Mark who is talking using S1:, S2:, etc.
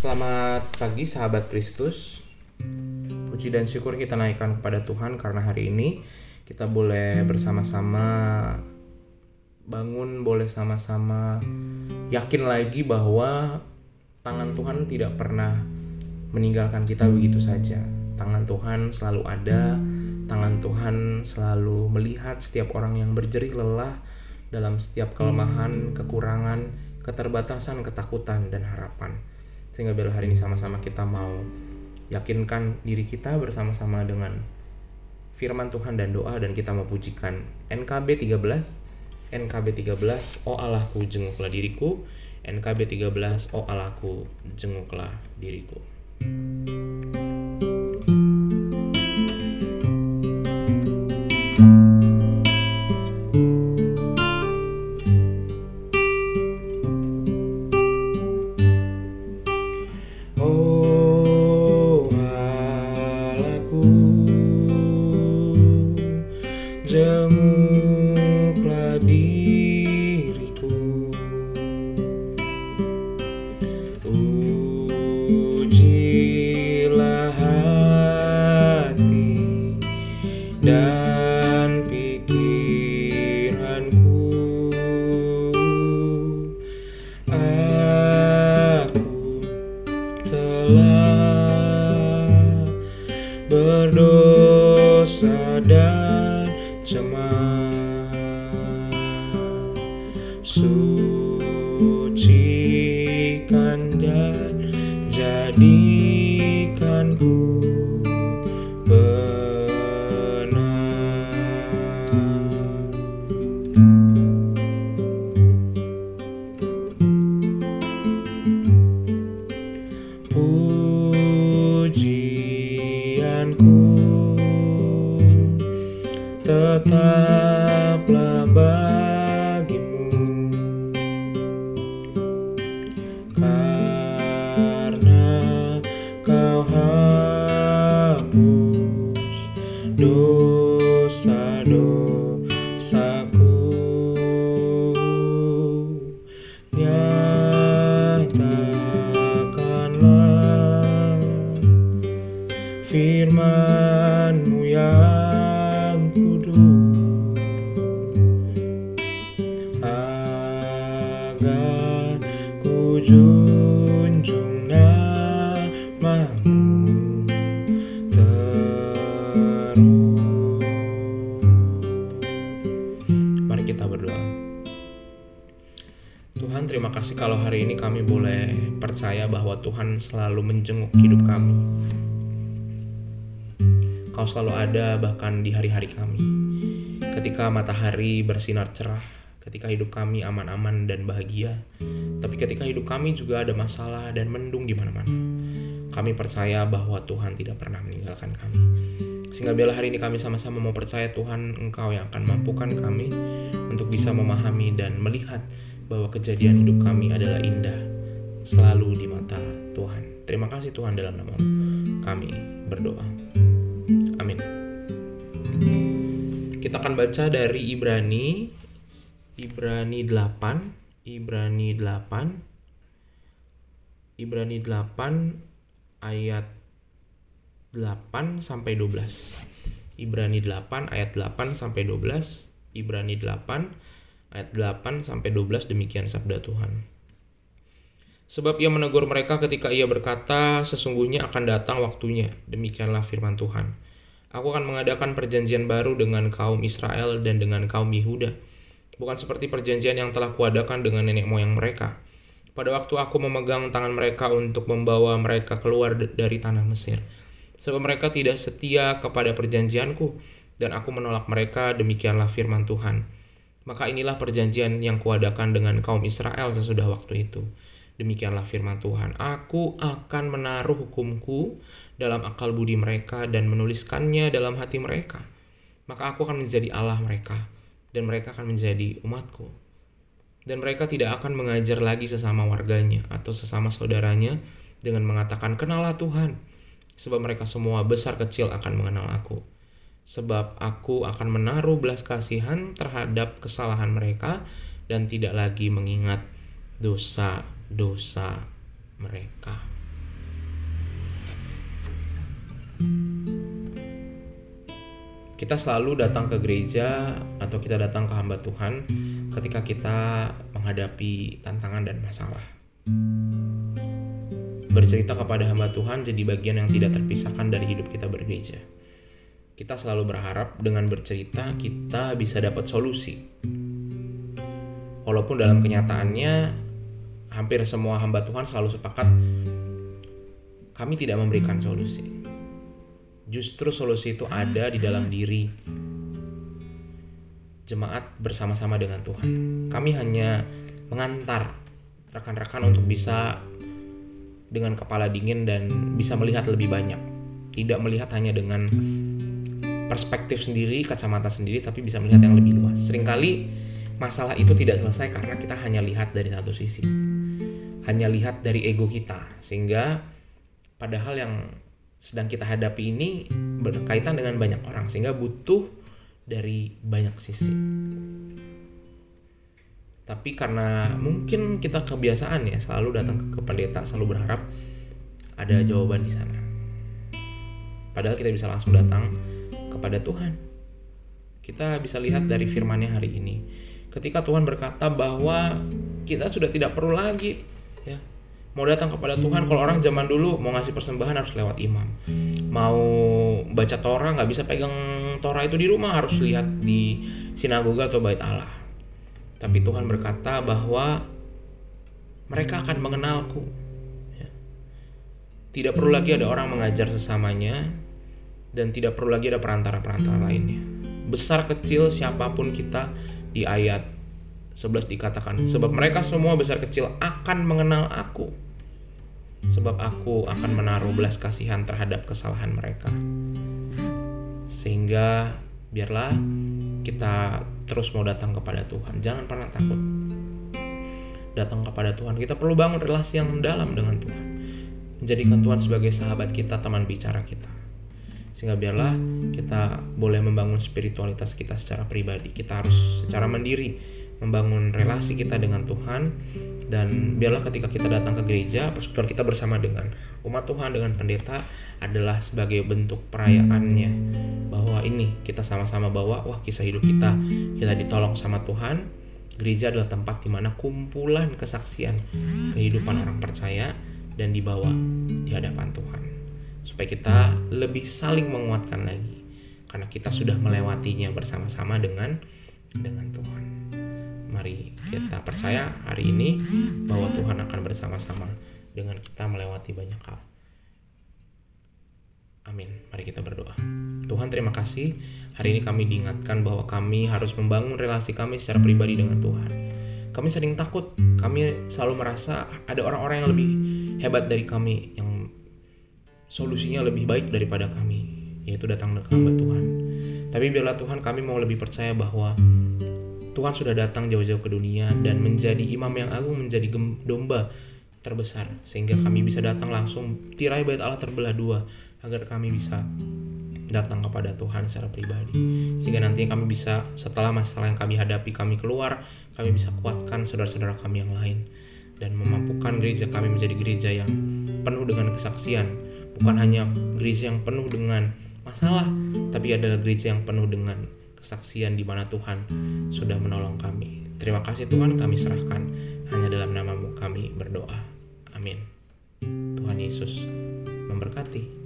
S1: Selamat pagi sahabat Kristus. Puji dan syukur kita naikkan kepada Tuhan karena hari ini kita boleh bersama-sama bangun, boleh sama-sama yakin lagi bahwa tangan Tuhan tidak pernah meninggalkan kita begitu saja. Tangan Tuhan selalu ada, tangan Tuhan selalu melihat setiap orang yang berjerih lelah dalam setiap kelemahan, kekurangan, keterbatasan, ketakutan, dan harapan. Sehingga biar hari ini sama-sama kita mau yakinkan diri kita bersama-sama dengan firman Tuhan dan doa dan kita mau pujikan NKB 13 NKB 13 Oh Allahku jenguklah diriku. NKB 13 Oh Allahku jenguklah diriku. Oh berdosa dan tetaplah kalau hari ini kami boleh percaya bahwa Tuhan selalu menjenguk hidup kami. Kau selalu ada bahkan di hari-hari kami. Ketika matahari bersinar cerah Ketika hidup kami aman-aman dan bahagia Tapi ketika hidup kami juga ada masalah dan mendung di mana-mana Kami percaya bahwa Tuhan tidak pernah meninggalkan kami. Sehingga biarlah hari ini kami sama-sama mau percaya Tuhan Engkau yang akan mampukan kami Untuk bisa memahami dan melihat bahwa kejadian hidup kami adalah indah Selalu di mata Tuhan Terima kasih Tuhan dalam nama kami berdoa Amin. Kita akan baca dari Ibrani Ibrani 8, Ibrani 8 Ibrani 8 ayat 8 sampai 12. Ibrani 8 ayat 8 sampai 12. Ibrani 8 ayat 8 sampai 12 demikian sabda Tuhan. Sebab ia menegur mereka ketika ia berkata, sesungguhnya akan datang waktunya. Demikianlah firman Tuhan. Aku akan mengadakan perjanjian baru dengan kaum Israel dan dengan kaum Yehuda. Bukan seperti perjanjian yang telah kuadakan dengan nenek moyang mereka. Pada waktu aku memegang tangan mereka untuk membawa mereka keluar dari tanah Mesir. Sebab mereka tidak setia kepada perjanjianku, dan aku menolak mereka, demikianlah firman Tuhan. Maka inilah perjanjian yang kuadakan dengan kaum Israel sesudah waktu itu. Demikianlah firman Tuhan. Aku akan menaruh hukumku dalam akal budi mereka dan menuliskannya dalam hati mereka. Maka aku akan menjadi Allah mereka dan mereka akan menjadi umatku. Dan mereka tidak akan mengajar lagi sesama warganya atau sesama saudaranya dengan mengatakan kenalah Tuhan. Sebab mereka semua besar kecil akan mengenal aku sebab aku akan menaruh belas kasihan terhadap kesalahan mereka dan tidak lagi mengingat dosa-dosa mereka. Kita selalu datang ke gereja atau kita datang ke hamba Tuhan ketika kita menghadapi tantangan dan masalah. Bercerita kepada hamba Tuhan jadi bagian yang tidak terpisahkan dari hidup kita bergereja. Kita selalu berharap dengan bercerita kita bisa dapat solusi. Walaupun dalam kenyataannya hampir semua hamba Tuhan selalu sepakat kami tidak memberikan solusi Justru solusi itu ada di dalam diri jemaat bersama-sama dengan Tuhan. Kami hanya mengantar rekan-rekan untuk bisa dengan kepala dingin dan bisa melihat lebih banyak. Tidak melihat hanya dengan perspektif sendiri, kacamata sendiri, tapi bisa melihat yang lebih luas. Seringkali masalah itu tidak selesai karena kita hanya lihat dari satu sisi. Hanya lihat dari ego kita. Sehingga padahal yang sedang kita hadapi ini berkaitan dengan banyak orang sehingga butuh dari banyak sisi. Tapi karena mungkin kita kebiasaan ya selalu datang ke pendeta selalu berharap ada jawaban di sana. Padahal kita bisa langsung datang kepada Tuhan. Kita bisa lihat dari firman-Nya hari ini. Ketika Tuhan berkata bahwa kita sudah tidak perlu lagi ya mau datang kepada Tuhan kalau orang zaman dulu mau ngasih persembahan harus lewat imam mau baca Torah nggak bisa pegang Torah itu di rumah harus lihat di sinagoga atau bait Allah tapi Tuhan berkata bahwa mereka akan mengenalku ya. tidak perlu lagi ada orang mengajar sesamanya dan tidak perlu lagi ada perantara-perantara lainnya. Besar kecil siapa pun kita di ayat 11 dikatakan sebab mereka semua besar kecil akan mengenal aku. Sebab aku akan menaruh belas kasihan terhadap kesalahan mereka. Sehingga biarlah kita terus mau datang kepada Tuhan. Jangan pernah takut. Datang kepada Tuhan. Kita perlu bangun relasi yang mendalam dengan Tuhan. Menjadikan Tuhan sebagai sahabat kita teman bicara kita sehingga biarlah kita boleh membangun spiritualitas kita secara pribadi. Kita harus secara mandiri membangun relasi kita dengan Tuhan. Dan biarlah ketika kita datang ke gereja persekutuan kita bersama dengan umat Tuhan dengan pendeta adalah sebagai bentuk perayaannya. Bahwa ini kita sama-sama bawa wah kisah hidup kita. Kita ditolong sama Tuhan. Gereja adalah tempat di mana kumpulan kesaksian kehidupan orang percaya dan dibawa di hadapan Tuhan supaya kita lebih saling menguatkan lagi karena kita sudah melewatinya bersama-sama dengan dengan Tuhan mari kita percaya hari ini bahwa Tuhan akan bersama-sama dengan kita melewati banyak hal. Amin. Mari kita berdoa. Tuhan terima kasih. Hari ini kami diingatkan bahwa kami harus membangun relasi kami secara pribadi dengan Tuhan. Kami sering takut. Kami selalu merasa ada orang-orang yang lebih hebat dari kami yang solusinya lebih baik daripada kami, yaitu datang ke hamba Tuhan. Tapi biarlah Tuhan kami mau lebih percaya bahwa Tuhan sudah datang jauh-jauh ke dunia dan menjadi imam yang agung menjadi domba terbesar sehingga kami bisa datang langsung tirai bait Allah terbelah dua agar kami bisa datang kepada Tuhan secara pribadi sehingga nantinya kami bisa setelah masalah yang kami hadapi kami keluar kami bisa kuatkan saudara-saudara kami yang lain dan memampukan gereja kami menjadi gereja yang penuh dengan kesaksian bukan hanya gereja yang penuh dengan masalah tapi adalah gereja yang penuh dengan kesaksian di mana Tuhan sudah menolong kami. Terima kasih Tuhan kami serahkan hanya dalam namamu kami berdoa. Amin. Tuhan Yesus memberkati.